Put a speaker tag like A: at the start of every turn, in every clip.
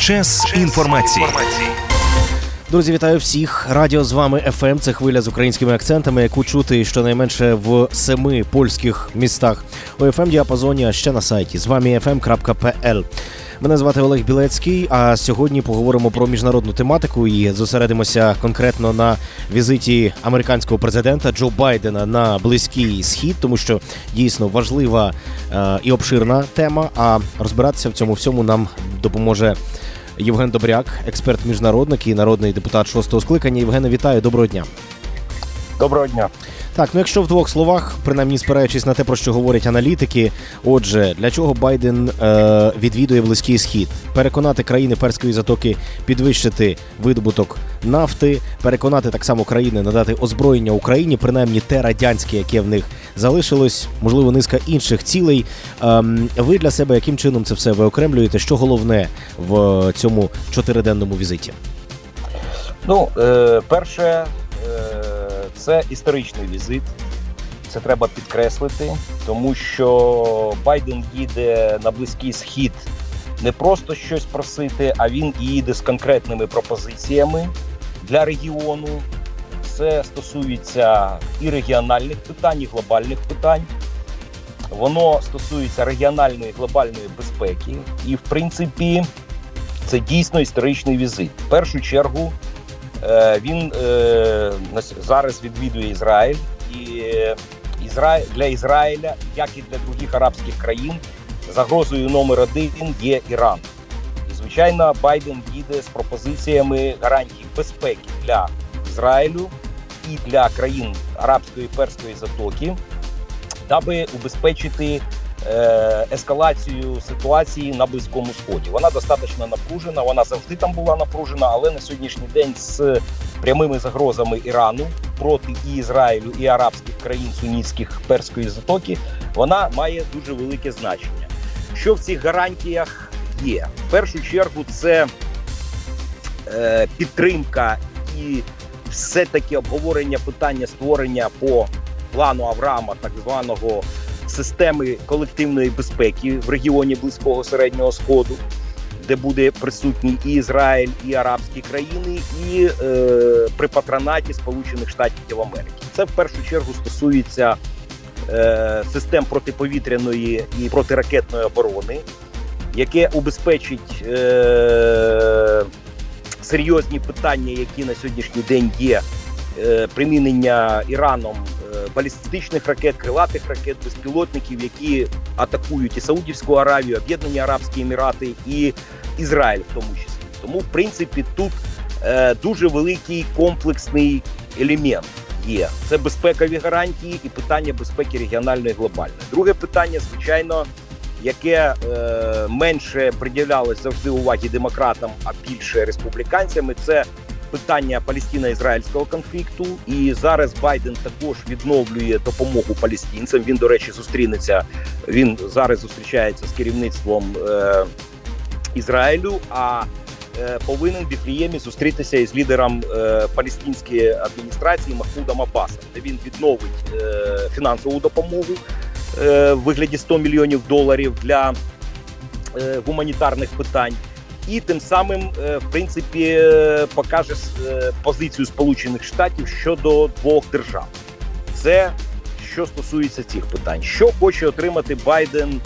A: Час інформації.
B: Друзі, вітаю всіх. Радіо з вами ФМ. Це хвиля з українськими акцентами, яку чути щонайменше в семи польських містах у fm діапазоні, а ще на сайті з вами fm.pl. Мене звати Олег Білецький. А сьогодні поговоримо про міжнародну тематику і зосередимося конкретно на візиті американського президента Джо Байдена на близький схід, тому що дійсно важлива е, і обширна тема. А розбиратися в цьому всьому нам допоможе. Євген Добряк, експерт міжнародник і народний депутат шостого скликання. Євгене, вітаю, доброго дня.
C: Доброго дня.
B: Так, ну якщо в двох словах, принаймні спираючись на те, про що говорять аналітики, отже, для чого Байден е, відвідує близький схід, переконати країни перської затоки підвищити видобуток нафти, переконати так само країни надати озброєння Україні, принаймні те радянське, яке в них залишилось, можливо, низка інших цілей. Е, ви для себе яким чином це все виокремлюєте? Що головне в цьому чотириденному візиті?
C: Ну, е, перше. Це історичний візит, це треба підкреслити, тому що Байден їде на близький схід не просто щось просити, а він їде з конкретними пропозиціями для регіону. Це стосується і регіональних питань, і глобальних питань. Воно стосується регіональної глобальної безпеки, і в принципі це дійсно історичний візит. В першу чергу. Е, він е, зараз відвідує Ізраїль, і для Ізраїля, як і для других арабських країн, загрозою номер один є Іран. І звичайно, Байден їде з пропозиціями гарантій безпеки для Ізраїлю і для країн арабської перської затоки, даби убезпечити ескалацію ситуації на близькому сході. Вона достатньо напружена. Вона завжди там була напружена, але на сьогоднішній день з прямими загрозами Ірану проти і Ізраїлю і арабських країн сунітських перської затоки вона має дуже велике значення. Що в цих гарантіях є? В першу чергу це е, підтримка і все таки обговорення питання створення по плану Авраама, так званого системи колективної безпеки в регіоні близького середнього сходу, де буде присутній і Ізраїль, і арабські країни, і е, при патронаті Сполучених Штатів Америки. Це в першу чергу стосується е, систем протиповітряної і протиракетної оборони, яке убезпечить е, серйозні питання, які на сьогоднішній день є. Е, примінення Іраном балістичних ракет, крилатих ракет, безпілотників, які атакують і Саудівську Аравію, Об'єднані Арабські Емірати і Ізраїль, в тому числі. Тому, в принципі, тут е, дуже великий комплексний елемент є. Це безпекові гарантії і питання безпеки регіональної і глобальної. Друге питання, звичайно. Яке е, менше приділялось завжди уваги демократам, а більше республіканцями, це питання палестино-ізраїльського конфлікту. І зараз Байден також відновлює допомогу палестинцям. Він, до речі, зустрінеться. Він зараз зустрічається з керівництвом е, Ізраїлю. А е, повинен в Біфліємі зустрітися із лідером е, палестинської адміністрації Махмудом Аббасом, де він відновить е, фінансову допомогу е, в вигляді 100 мільйонів доларів для е, гуманітарних питань і тим самим, е, в принципі, е, покаже е, позицію Сполучених Штатів щодо двох держав. Це що стосується цих питань, що хоче отримати Байден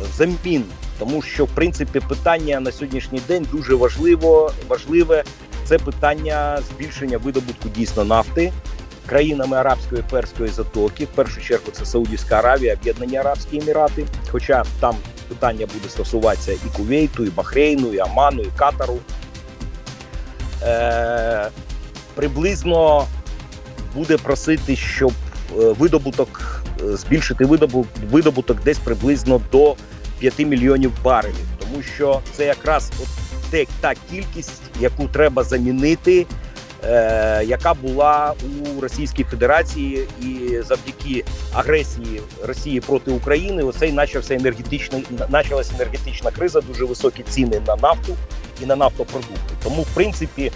C: взамін, тому що в принципі питання на сьогоднішній день дуже важливо важливе. Це питання збільшення видобутку дійсно нафти країнами арабської перської затоки. В першу чергу це Саудівська Аравія, Об'єднані Арабські Емірати. Хоча там питання буде стосуватися і Кувейту, і Бахрейну, і Аману, і Катару. Е, Приблизно буде просити, щоб е, видобуток е, збільшити видобуток, видобуток десь приблизно до 5 мільйонів барелів, тому що це якраз от те, та кількість, яку треба замінити яка була у Російській Федерації, і завдяки агресії Росії проти України, оцей почався енергетичний почалася енергетична криза, дуже високі ціни на нафту і на нафтопродукти. Тому, в принципі,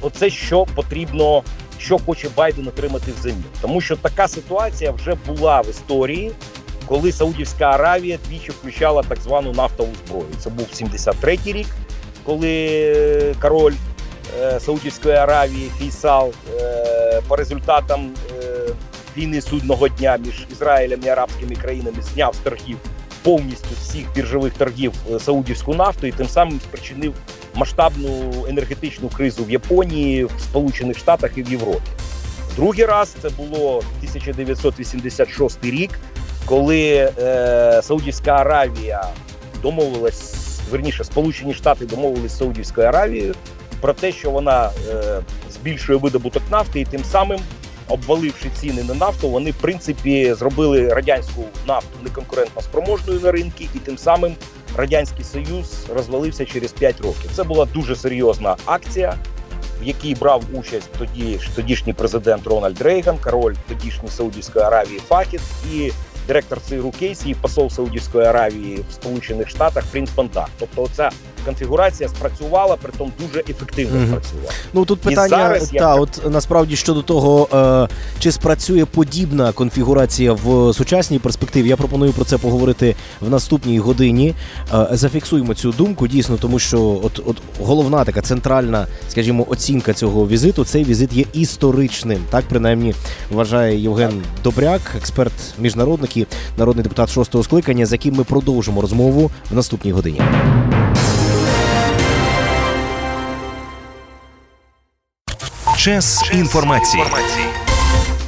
C: оце що потрібно, що хоче Байден отримати взамін, тому що така ситуація вже була в історії. Коли Саудівська Аравія двічі включала так звану нафтову зброю, це був 73-й рік коли король е, Саудівської Аравії Фейсал е, по результатам е, війни судного дня між Ізраїлем і арабськими країнами зняв з торгів повністю всіх біржових торгів е, саудівську нафту і тим самим спричинив масштабну енергетичну кризу в Японії, в Сполучених Штатах і в Європі. Другий раз це було 1986 рік, коли е, Саудівська Аравія домовилась, верніше, Сполучені Штати домовились з Саудівською Аравією про те, що вона е, збільшує видобуток нафти, і тим самим, обваливши ціни на нафту, вони в принципі зробили радянську нафту неконкурентно спроможною на ринку, і тим самим радянський союз розвалився через 5 років. Це була дуже серйозна акція. В якій брав участь тоді тодішній президент Рональд Рейган, король тодішньої Саудівської Аравії Фахід і директор ЦРУ Кейсі і посол Саудівської Аравії в Сполучених Штатах Принц Бандак. Тобто, оця конфігурація спрацювала, притом дуже ефективно
B: Мгм.
C: спрацювала.
B: Ну тут
C: І
B: питання
C: зараз
B: та
C: так-
B: от насправді щодо того, е, чи спрацює подібна конфігурація в сучасній перспективі. Я пропоную про це поговорити в наступній годині. Е, зафіксуємо цю думку дійсно, тому що от, от головна така центральна, скажімо, оцінка цього візиту. Цей візит є історичним. Так принаймні вважає Євген Добряк, експерт міжнародник і народний депутат шостого скликання, з яким ми продовжимо розмову в наступній годині.
A: Час інформації.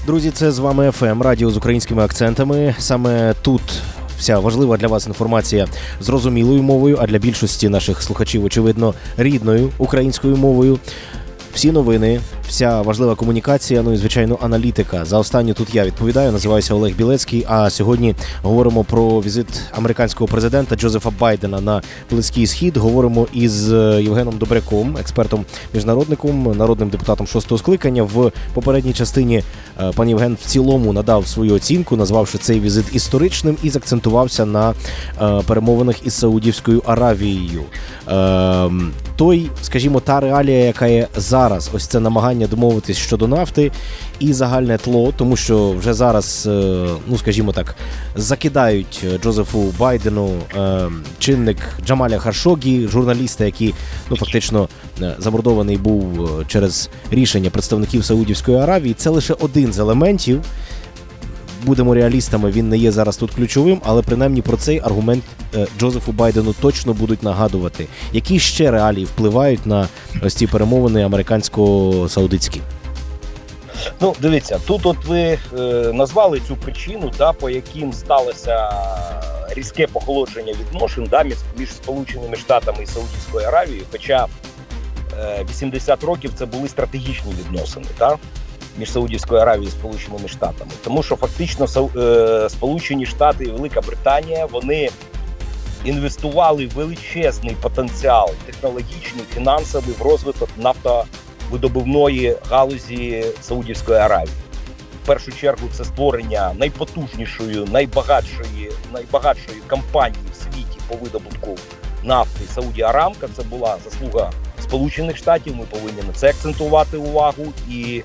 B: Друзі, це з вами ФМ Радіо з українськими акцентами. Саме тут вся важлива для вас інформація зрозумілою мовою, а для більшості наших слухачів, очевидно, рідною українською мовою. Всі новини, вся важлива комунікація, ну і звичайно, аналітика. За останню тут я відповідаю. Називаюся Олег Білецький. А сьогодні говоримо про візит американського президента Джозефа Байдена на Близький Схід. Говоримо із е, Євгеном Добряком, експертом міжнародником, народним депутатом шостого скликання. В попередній частині е, пан Євген в цілому надав свою оцінку, назвавши цей візит історичним і закцентувався на е, перемовинах із Саудівською Аравією. Ем, той, скажімо, та реалія, яка є зараз, ось це намагання домовитись щодо нафти і загальне тло, тому що вже зараз, е, ну скажімо так, закидають е, Джозефу Байдену е, чинник Джамаля Харшогі, журналіста, який ну фактично забордований був через рішення представників Саудівської Аравії. Це лише один з елементів. Будемо реалістами, він не є зараз тут ключовим, але принаймні про цей аргумент е, Джозефу Байдену точно будуть нагадувати, які ще реалії впливають на ось ці перемовини американсько-саудитські.
C: Ну, дивіться, тут от ви е, назвали цю причину, да, по яким сталося різке похолодження відношень да, між, між Сполученими Штатами і Саудівською Аравією. Хоча е, 80 років це були стратегічні відносини да, між Саудівською Аравією і Сполученими Штатами. Тому що фактично е, Сполучені Штати і Велика Британія вони інвестували величезний потенціал технологічний, фінансовий в розвиток нафтовидобувної галузі Саудівської Аравії. В першу чергу це створення найпотужнішої, найбагатшої, найбагатшої компанії в світі по видобутку нафти Сауді Арамка. Це була заслуга Сполучених Штатів. Ми повинні на це акцентувати увагу. І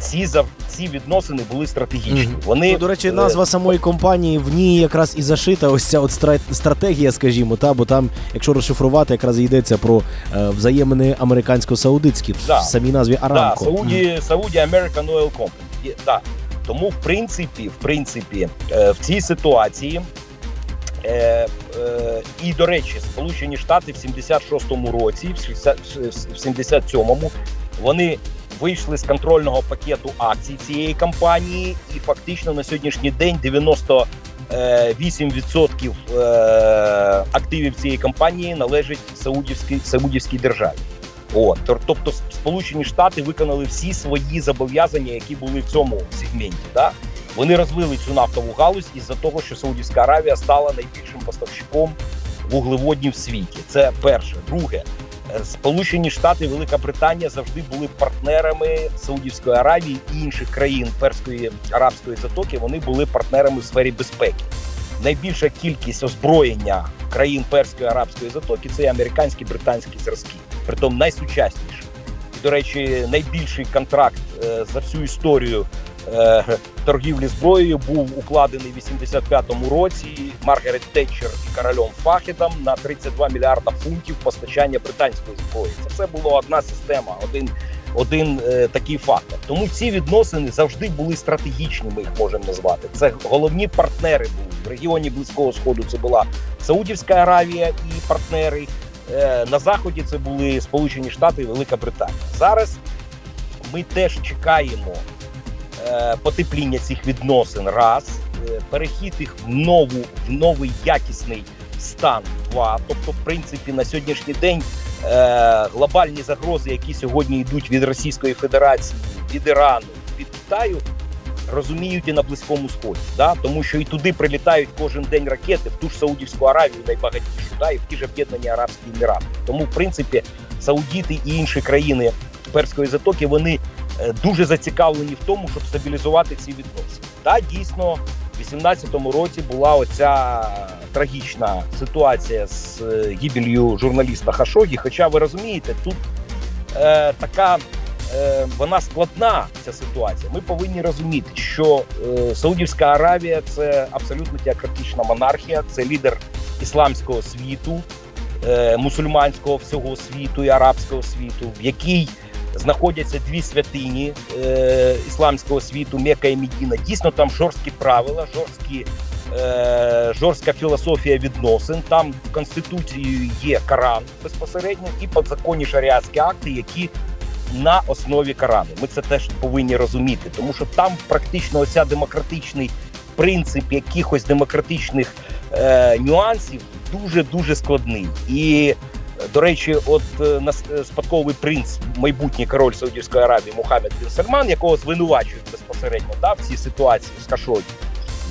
C: ці зав... ці відносини були стратегічні. Вони
B: Ну, до речі,
C: е,
B: назва самої компанії в ній якраз і зашита ось ця от стратегія, скажімо, та бо там, якщо розшифрувати, якраз йдеться про е, взаємини американсько-саудитські
C: Да.
B: в самій назві
C: Да,
B: Арамко.
C: Сауді, Сауді American Oil Company. Да. Тому, в принципі, в принципі, е, в цій ситуації. Е, е, і, до речі, Сполучені Штати в 76-му році, в 77-му, вони вийшли з контрольного пакету акцій цієї компанії, і фактично на сьогоднішній день 98% е, активів цієї компанії належать Саудівській, Саудівській державі. От, тобто Сполучені Штати виконали всі свої зобов'язання, які були в цьому сегменті. Да? Вони розвили цю нафтову галузь із-за того, що Саудівська Аравія стала найбільшим поставщиком вуглеводнів в світі. Це перше. Друге, е, Сполучені Штати Велика Британія завжди були партнерами Саудівської Аравії і інших країн Перської арабської затоки. Вони були партнерами в сфері безпеки. Найбільша кількість озброєння країн Перської арабської затоки це американські британські зразки, притом найсучасніші. І, до речі, найбільший контракт е, за всю історію торгівлі зброєю був укладений в 85-му році Маргарет Тетчер і королем Фахедом на 32 мільярда фунтів постачання британської зброї. Це все була одна система, один один е, такий фактор. Тому ці відносини завжди були стратегічні. Ми їх можемо назвати. Це головні партнери були в регіоні Близького Сходу. Це була Саудівська Аравія і партнери. Е, на заході це були Сполучені Штати і Велика Британія. Зараз ми теж чекаємо е, потепління цих відносин. Раз е, перехід їх в нову в новий якісний стан. Два, тобто, в принципі, на сьогоднішній день е, глобальні загрози, які сьогодні йдуть від Російської Федерації, від Ірану, від Китаю, розуміють і на близькому сході, да тому що і туди прилітають кожен день ракети в ту ж Саудівську Аравію, найбагатішу, да і в ті ж об'єднані Арабські Емірати. Тому, в принципі, Саудіти і інші країни перської затоки вони е, дуже зацікавлені в тому, щоб стабілізувати ці відносини. Та дійсно. У 18-му році була оця трагічна ситуація з е, гибелью журналіста Хашогі. Хоча ви розумієте, тут е, така е, вона складна ця ситуація. Ми повинні розуміти, що е, Саудівська Аравія це абсолютно теократична монархія, це лідер ісламського світу, е, мусульманського всього світу і арабського світу, в якій знаходяться дві святині е, ісламського світу, Мека і Медіна. Дійсно, там жорсткі правила, жорсткі, е, жорстка філософія відносин. Там в конституцією є Коран безпосередньо і підзаконні шаріатські акти, які на основі Корану. Ми це теж повинні розуміти, тому що там практично оця демократичний принцип якихось демократичних е, нюансів дуже дуже складний і. До речі, от е, е, спадковий принц, майбутній король Саудівської Аравії Мухаммед Бін Сальман, якого звинувачують безпосередньо да, в цій ситуації з Кашоді,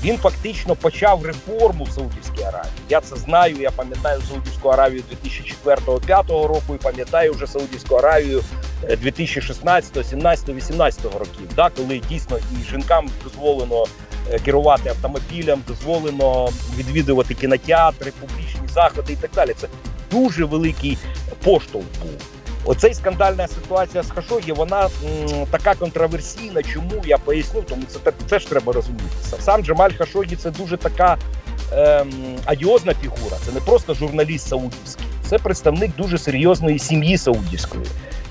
C: він фактично почав реформу в Саудівській Аравії. Я це знаю. Я пам'ятаю Саудівську Аравію 2004-2005 року і пам'ятаю вже Саудівську Аравію 2016, 17, 18 років, да, коли дійсно і жінкам дозволено е, керувати автомобілем, дозволено відвідувати кінотеатри, публічні заходи і так далі. Це дуже великий поштовх був. Оцей скандальна ситуація з Хашогі, вона м, така контроверсійна. Чому я поясню? Тому це це ж треба розуміти. Сам Джамаль Хашогі це дуже така ем, адіозна фігура. Це не просто журналіст саудівський, це представник дуже серйозної сім'ї саудівської.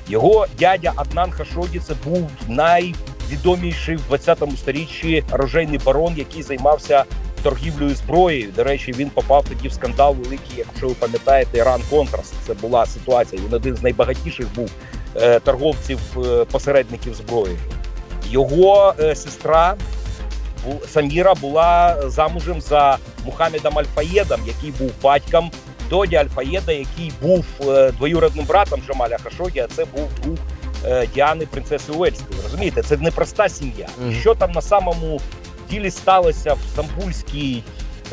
C: Його дядя Аднан Хашогі це був найвідоміший в 20 сторіччі оружейний барон, який займався торгівлею зброєю. До речі, він попав тоді в скандал великий, якщо ви пам'ятаєте, Іран Контраст. Це була ситуація. Він один з найбагатіших був е, торговців е, посередників зброї. Його е, сестра Саміра була замужем за Мухаммедом Альфаєдом, який був батьком Доді Альфаєда, який був двоюродним братом Жамаля Хашогі, а це був друг Діани принцеси Уельської. Розумієте, це непроста сім'я. Що там на самому ділі сталося в Стамбульській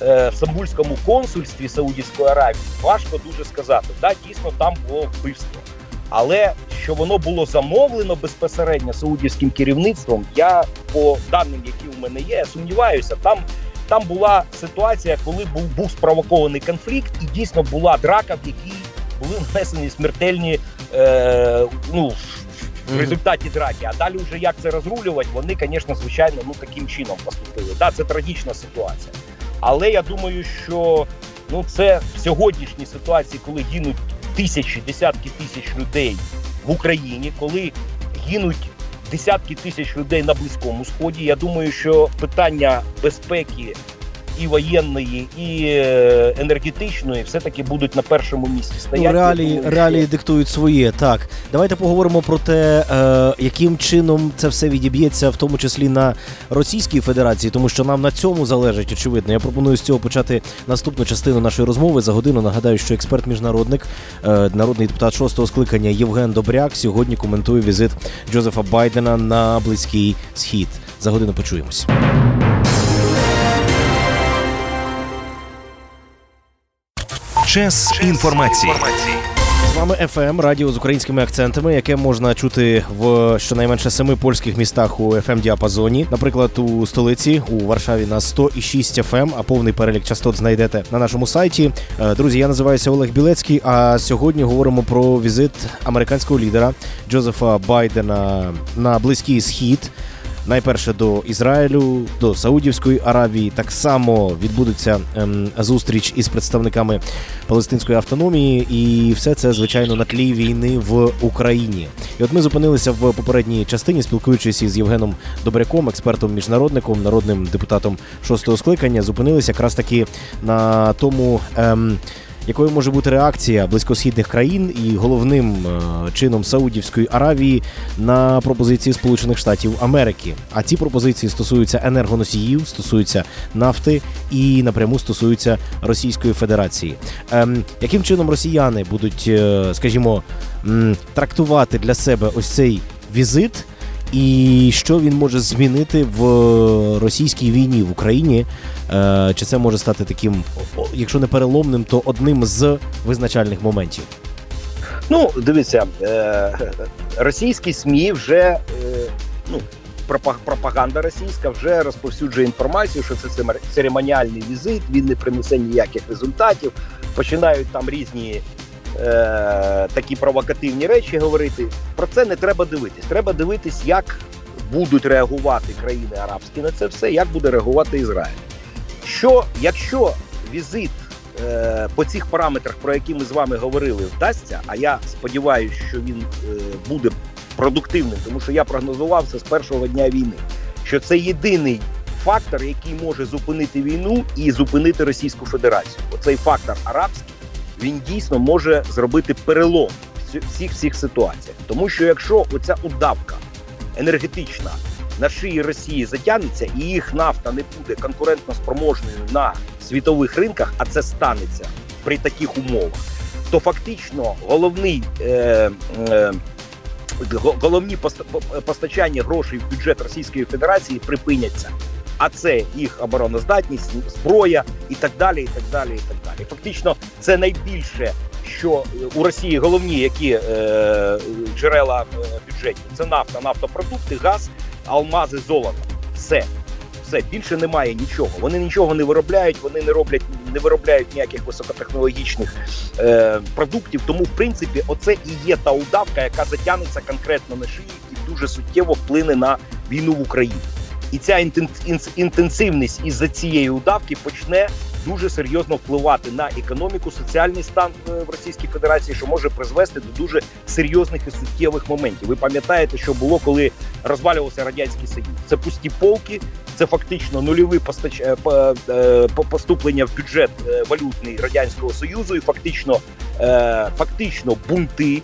C: е, в Стамбульському консульстві Саудівської Аравії, важко дуже сказати. Да, дійсно там було вбивство. Але що воно було замовлено безпосередньо саудівським керівництвом, я по даним, які у мене є, сумніваюся, там там була ситуація, коли був був спровокований конфлікт, і дійсно була драка, в якій були нанесені смертельні е, ну, в результаті драки. А далі, вже як це розрулювати, вони, звісно, звичайно, ну таким чином поступили. Да, це трагічна ситуація. Але я думаю, що ну це в сьогоднішній ситуації, коли гинуть тисячі, десятки тисяч людей в Україні, коли гинуть десятки тисяч людей на близькому сході. Я думаю, що питання безпеки і воєнної, і е, енергетичної все таки будуть на першому місці стояти.
B: Ну, реалії тому, реалії що... диктують своє. Так, давайте поговоримо про те, е, яким чином це все відіб'ється, в тому числі на Російській Федерації, тому що нам на цьому залежить очевидно. Я пропоную з цього почати наступну частину нашої розмови. За годину нагадаю, що експерт міжнародник, е, народний депутат шостого скликання Євген Добряк сьогодні коментує візит Джозефа Байдена на близький схід. За годину почуємось.
A: Час інформації.
B: З вами FM, радіо з українськими акцентами, яке можна чути в щонайменше семи польських містах у fm діапазоні. Наприклад, у столиці у Варшаві на 106 FM, а повний перелік частот знайдете на нашому сайті. Е, друзі, я називаюся Олег Білецький. А сьогодні говоримо про візит американського лідера Джозефа Байдена на близький схід. Найперше до Ізраїлю, до Саудівської Аравії. Так само відбудеться ем, зустріч із представниками палестинської автономії, і все це звичайно на тлі війни в Україні. І от ми зупинилися в попередній частині, спілкуючись із Євгеном Добряком, експертом міжнародником, народним депутатом шостого скликання. Зупинилися якраз таки на тому. Ем, якою може бути реакція близькосхідних країн і головним е, чином Саудівської Аравії на пропозиції Сполучених Штатів Америки? А ці пропозиції стосуються енергоносіїв, стосуються нафти і напряму стосуються Російської Федерації. Ем, яким чином росіяни будуть, е, скажімо, трактувати для себе ось цей візит? І що він може змінити в російській війні в Україні? Е, Чи це може стати таким, якщо не переломним, то одним з визначальних моментів?
C: Ну, дивіться, е, російські СМІ вже е, ну, пропа- пропаганда російська вже розповсюджує інформацію, що це церемоніальний візит, він не принесе ніяких результатів. Починають там різні е, такі провокативні речі говорити. Про це не треба дивитись. Треба дивитись, як будуть реагувати країни арабські на це все, як буде реагувати Ізраїль. Що, якщо візит е, по цих параметрах, про які ми з вами говорили, вдасться, а я сподіваюся, що він е, буде продуктивним, тому що я прогнозував це з першого дня війни, що це єдиний фактор, який може зупинити війну і зупинити Російську Федерацію. Оцей фактор арабський він дійсно може зробити перелом всіх всіх ситуаціях. Тому що якщо оця удавка енергетична на шиї Росії затягнеться, і їх нафта не буде конкурентно спроможною на світових ринках, а це станеться при таких умовах, то фактично головний е, е, головні поста- постачання грошей в бюджет Російської Федерації припиняться. А це їх обороноздатність, зброя і так далі. І так далі, і так далі. Фактично, це найбільше, що е, у Росії головні які е, джерела е, бюджетні це нафта, нафтопродукти, газ, алмази, золото. Все. Все більше немає нічого. Вони нічого не виробляють, вони не роблять, не виробляють ніяких високотехнологічних е, продуктів. Тому, в принципі, оце і є та удавка, яка затягнеться конкретно на шиї і дуже суттєво вплине на війну в Україні. І ця інтенсивність із-за цієї удавки почне дуже серйозно впливати на економіку, соціальний стан е, в Російській Федерації, що може призвести до дуже серйозних і суттєвих моментів. Ви пам'ятаєте, що було, коли розвалювався радянський союз? Це пусті полки, це фактично нульові постач... е, е, поступлення в бюджет валютний радянського союзу, і фактично, фактично бунти.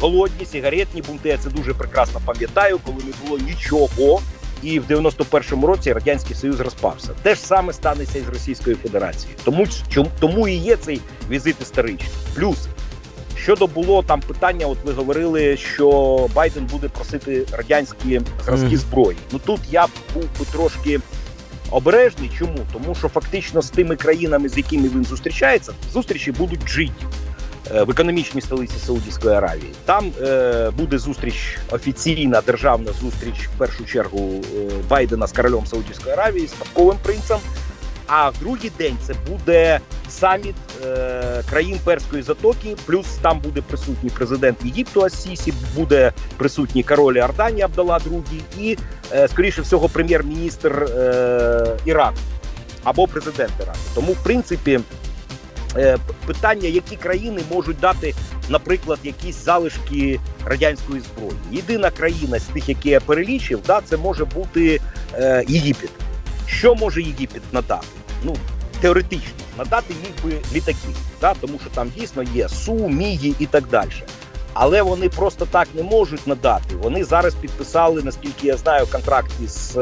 C: Голодні сигаретні бунти, я це дуже прекрасно пам'ятаю, коли не було нічого, і в 91-му році радянський союз розпався. Те ж саме станеться і з Російською Федерацією. Тому чому тому і є цей візит історичний. Плюс щодо було там питання, от ви говорили, що Байден буде просити радянські зразки зброї. Ну тут я був би трошки. Обережний, чому? Тому що фактично з тими країнами, з якими він зустрічається, зустрічі будуть е, в економічній столиці Саудівської Аравії. Там е, буде зустріч офіційна державна зустріч в першу чергу е, Байдена з королем Саудівської Аравії, з спадковим принцем. А в другий день це буде саміт е, країн Перської затоки. Плюс там буде присутній президент Єгипту Ассісі, буде присутній король Іорданії Абдалла II і, е, скоріше всього, прем'єр-міністр е, Іраку або президент Іраку. Тому, в принципі, е, питання, які країни можуть дати, наприклад, якісь залишки радянської зброї. Єдина країна з тих, які я перелічив, да, це може бути е, Єгипет. Що може Єгипет надати? Ну, теоретично, надати міг би літаки, да, тому що там дійсно є Су, Мігі і так далі. Але вони просто так не можуть надати. Вони зараз підписали, наскільки я знаю, контракт із е,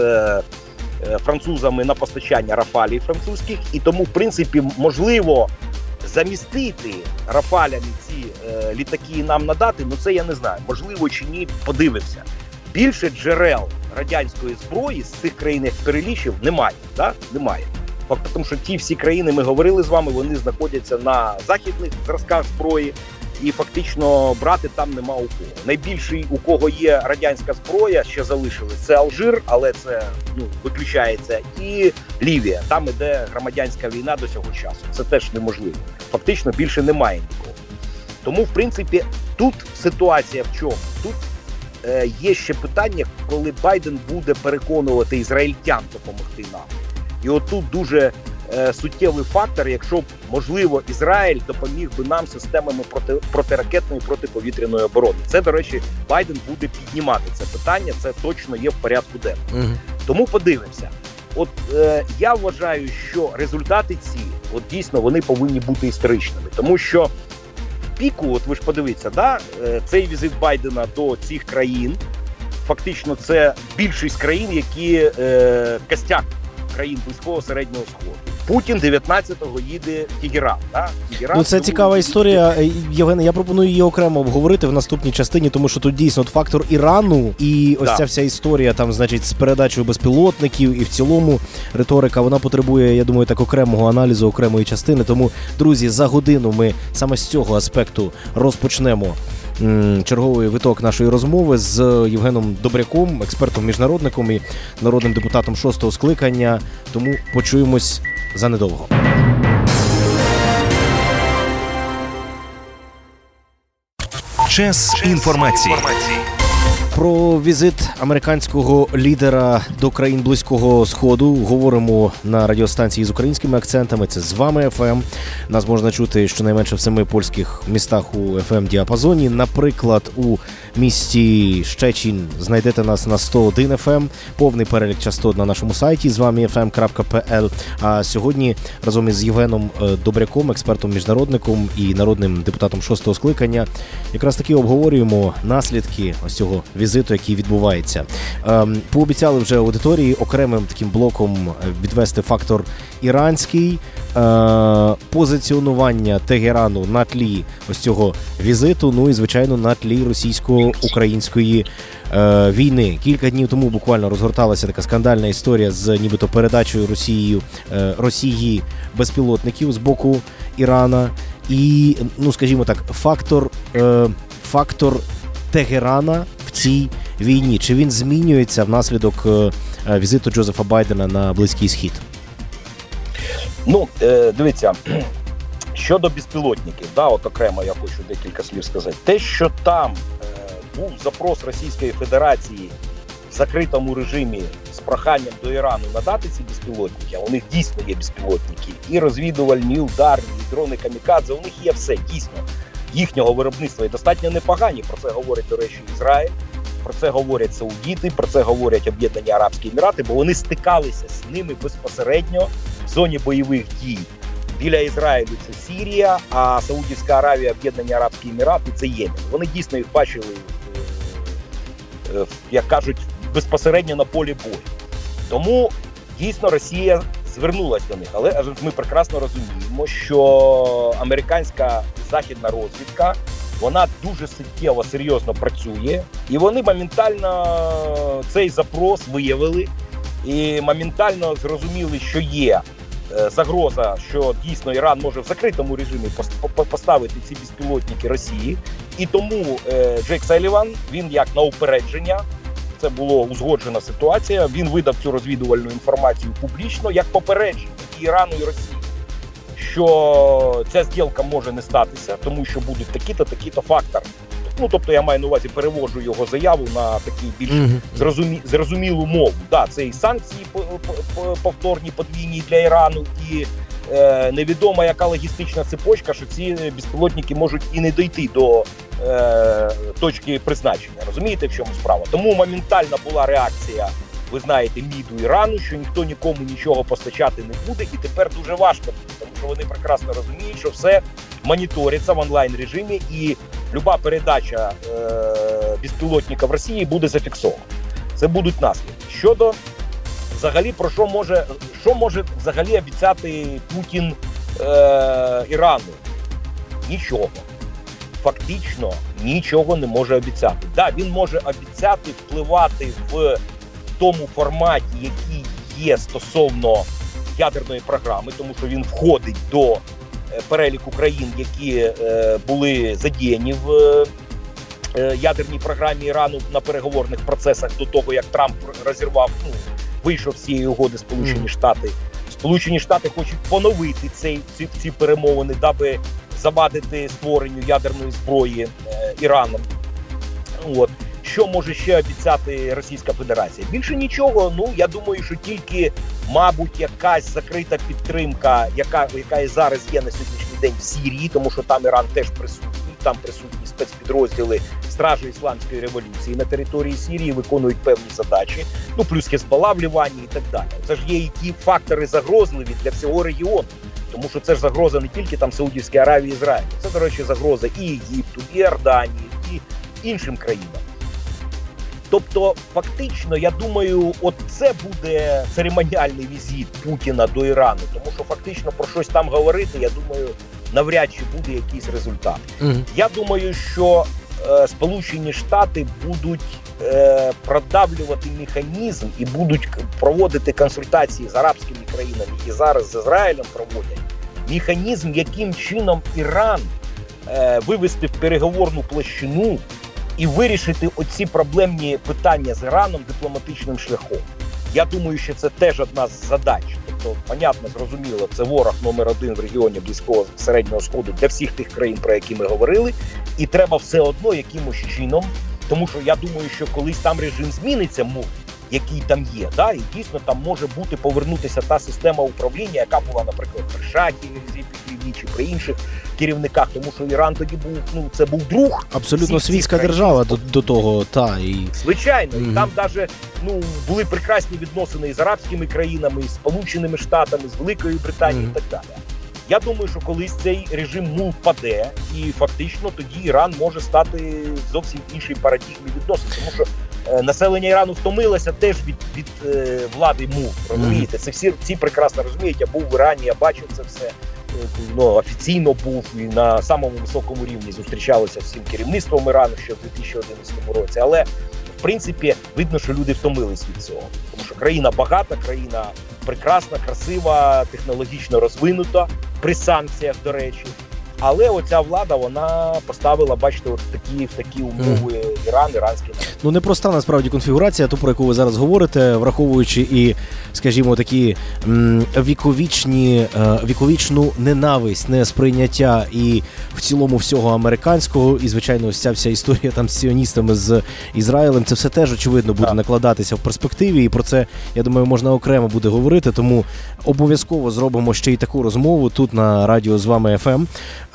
C: е, французами на постачання рафалій французьких, і тому, в принципі, можливо замістити рафалями ці е, літаки і нам надати. Ну це я не знаю. Можливо чи ні, подивимося. Більше джерел радянської зброї з цих країн, як перелічив, немає. Да? Немає. Факт, тому що ті всі країни, ми говорили з вами, вони знаходяться на західних зразках зброї, і фактично брати там нема у кого. Найбільший у кого є радянська зброя, ще залишилось, це Алжир, але це ну виключається, і Лівія. Там іде громадянська війна до цього часу. Це теж неможливо. Фактично більше немає нікого. Тому, в принципі, тут ситуація в чому? Тут е, є ще питання, коли Байден буде переконувати ізраїльтян допомогти нам. І отут дуже суттєвий фактор, якщо б можливо Ізраїль допоміг би нам системами проти протиракетної протиповітряної оборони. Це до речі, Байден буде піднімати це питання. Це точно є в порядку денному.
B: Угу.
C: Тому подивимося. От е, я вважаю, що результати ці от дійсно вони повинні бути історичними, тому що в піку, от ви ж подивіться, да, е, цей візит Байдена до цих країн, фактично, це більшість країн, які е, костяк країн близького середнього сходу. Путін 19-го їде в Тегеран. Да? Тегеран
B: Ну, це цікава історія. Е, Євгене, я пропоную її окремо обговорити в наступній частині, тому що тут дійсно от фактор Ірану і ось
C: Да.
B: ця вся історія там, значить, з передачею безпілотників, і в цілому риторика вона потребує, я думаю, так окремого аналізу, окремої частини. Тому, друзі, за годину ми саме з цього аспекту розпочнемо. Черговий виток нашої розмови з Євгеном Добряком, експертом міжнародником і народним депутатом шостого скликання. Тому почуємось занедовго.
A: Час інформації.
B: Про візит американського лідера до країн близького сходу говоримо на радіостанції з українськими акцентами. Це з вами ФМ. Нас можна чути щонайменше в семи польських містах у fm діапазоні. Наприклад, у місті Щечин знайдете нас на 101 FM, повний перелік частот на нашому сайті з вами fm.pl. А сьогодні разом із Євгеном е, Добряком, експертом міжнародником і народним депутатом шостого скликання, якраз таки обговорюємо наслідки ось цього візиту, який відбувається. Ем, Пообіцяли вже аудиторії окремим таким блоком е, відвести фактор іранський е, позиціонування Тегерану на тлі ось цього візиту. Ну і звичайно на тлі російсько-української е, війни. Кілька днів тому буквально розгорталася така скандальна історія з нібито передачею Росією Росії безпілотників з боку Ірана. І, ну скажімо так, фактор, е, фактор Тегерана цій війні. Чи він змінюється внаслідок е, е, візиту Джозефа Байдена на Близький Схід?
C: Ну, е, дивіться, щодо безпілотників, да, от окремо я хочу декілька слів сказати. Те, що там е, був запрос Російської Федерації в закритому режимі з проханням до Ірану надати ці безпілотники, а у них дійсно є безпілотники, і розвідувальні, ударні, і дрони камікадзе, у них є все дійсно їхнього виробництва і достатньо непогані. Про це говорить, до речі, Ізраїль. Про це говорять саудіти, про це говорять Об'єднані Арабські Емірати, бо вони стикалися з ними безпосередньо в зоні бойових дій. Біля Ізраїлю це Сірія, а Саудівська Аравія, Об'єднані Арабські Емірати це Ємен. Вони дійсно їх бачили, е, е, як кажуть, безпосередньо на полі бою. Тому дійсно Росія звернулася до них. Але ми прекрасно розуміємо, що американська західна розвідка вона дуже суттєво серйозно працює, і вони моментально цей запрос виявили і моментально зрозуміли, що є е, загроза, що дійсно Іран може в закритому режимі пос- поставити ці безпілотники Росії. І тому е, Джек Саліван, він як на упередження, це було узгоджена ситуація. Він видав цю розвідувальну інформацію публічно як попередження і Ірану і Росії. Що ця зділка може не статися, тому що будуть такі-то, такі-то фактори. Ну тобто я маю на увазі перевожу його заяву на такий більш зрозумі, зрозумілу мову. Да, це і санкції по- по- по- повторні подвійні для Ірану, і е, невідома яка логістична цепочка, що ці безпілотники можуть і не дойти до е, точки призначення. Розумієте, в чому справа? Тому моментальна була реакція. Ви знаєте, міду Ірану, що ніхто нікому нічого постачати не буде, і тепер дуже важко, тому що вони прекрасно розуміють, що все моніториться в онлайн режимі, і люба передача е, безпілотника в Росії буде зафіксована. Це будуть наслідки. Щодо взагалі про що може що може взагалі обіцяти Путін е, Ірану? Нічого. Фактично нічого не може обіцяти. Да, він може обіцяти впливати в тому форматі, який є стосовно ядерної програми, тому що він входить до е, переліку країн, які е, були задіяні в е, ядерній програмі Ірану на переговорних процесах до того, як Трамп розірвав, ну вийшов з цієї угоди Сполучені Штати. Сполучені Штати хочуть поновити цей ці, ці перемовини, даби завадити створенню ядерної зброї е, Іраном. От що може ще обіцяти Російська Федерація? Більше нічого. Ну я думаю, що тільки, мабуть, якась закрита підтримка, яка яка і зараз є на сьогоднішній день в Сірії, тому що там Іран теж присутній, там присутні спецпідрозділи Стражі Ісламської революції на території Сірії виконують певні задачі. Ну плюс Хезбола в Лівані і так далі. Це ж є які фактори загрозливі для всього регіону. Тому що це ж загроза не тільки там Саудівській Аравії, Ізраїлю. Це, до речі, загроза і Єгипту, і Йорданії, і іншим країнам. Тобто, фактично, я думаю, от це буде церемоніальний візит Путіна до Ірану, тому що фактично про щось там говорити, я думаю, навряд чи буде якийсь результат.
B: Угу.
C: Я думаю, що е, Сполучені Штати будуть е, продавлювати механізм і будуть проводити консультації з арабськими країнами і зараз з Ізраїлем проводять механізм, яким чином Іран е, вивести в переговорну площину і вирішити оці проблемні питання з Іраном дипломатичним шляхом. Я думаю, що це теж одна з задач. Тобто, понятно, зрозуміло, це ворог номер один в регіоні близького середнього сходу для всіх тих країн, про які ми говорили, і треба все одно якимось чином, тому що я думаю, що колись там режим зміниться, мов який там є, да, і дійсно там може бути повернутися та система управління, яка була, наприклад, при Шахі чи при інших керівниках, тому що Іран тоді був ну це був друг
B: Абсолютно світська держава до, до того, та і
C: Звичайно,
B: Мгм.
C: і там даже ну були прекрасні відносини із арабськими країнами, із Сполученими Штатами, з Великою Британією
B: Мгм.
C: і так далі. Я думаю, що колись цей режим ну впаде, і фактично тоді Іран може стати зовсім іншій парадігмі відносин, тому що населення Ірану втомилося теж від, від е, влади МУ. Розумієте, це всі всі прекрасно розуміють. Я був в Ірані, я бачив це все. Е, Ну, офіційно був і на самому високому рівні зустрічалися з всім керівництвом Ірану ще в 2011 році. Але в принципі видно, що люди втомились від цього, тому що країна багата, країна прекрасна, красива, технологічно розвинута при санкціях, до речі. Але оця влада вона поставила, бачите, от такі в такі умови Іран, іранський народ.
B: ну непроста насправді конфігурація, ту про яку ви зараз говорите, враховуючи і, скажімо, такі м, віковічні, е, віковічну ненависть, несприйняття і в цілому всього американського, і звичайно, ось ця вся історія там з сіоністами з Ізраїлем. Це все теж очевидно буде
C: Так.
B: накладатися в перспективі, і про це я думаю, можна окремо буде говорити. Тому обов'язково зробимо ще й таку розмову тут на радіо з вами ФМ.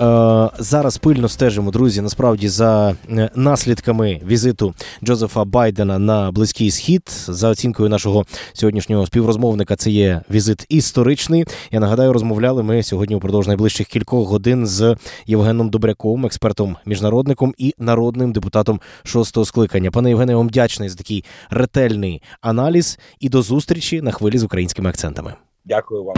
B: Е, зараз пильно стежимо, друзі, насправді за е, наслідками візиту Джозефа Байдена на близький схід. За оцінкою нашого сьогоднішнього співрозмовника, це є візит історичний. Я нагадаю, розмовляли ми сьогодні упродовж найближчих кількох годин з Євгеном Добряком, експертом міжнародником і народним депутатом шостого скликання. Пане Євгене, вам вдячний за такий ретельний аналіз і до зустрічі на хвилі з українськими акцентами.
C: Дякую вам.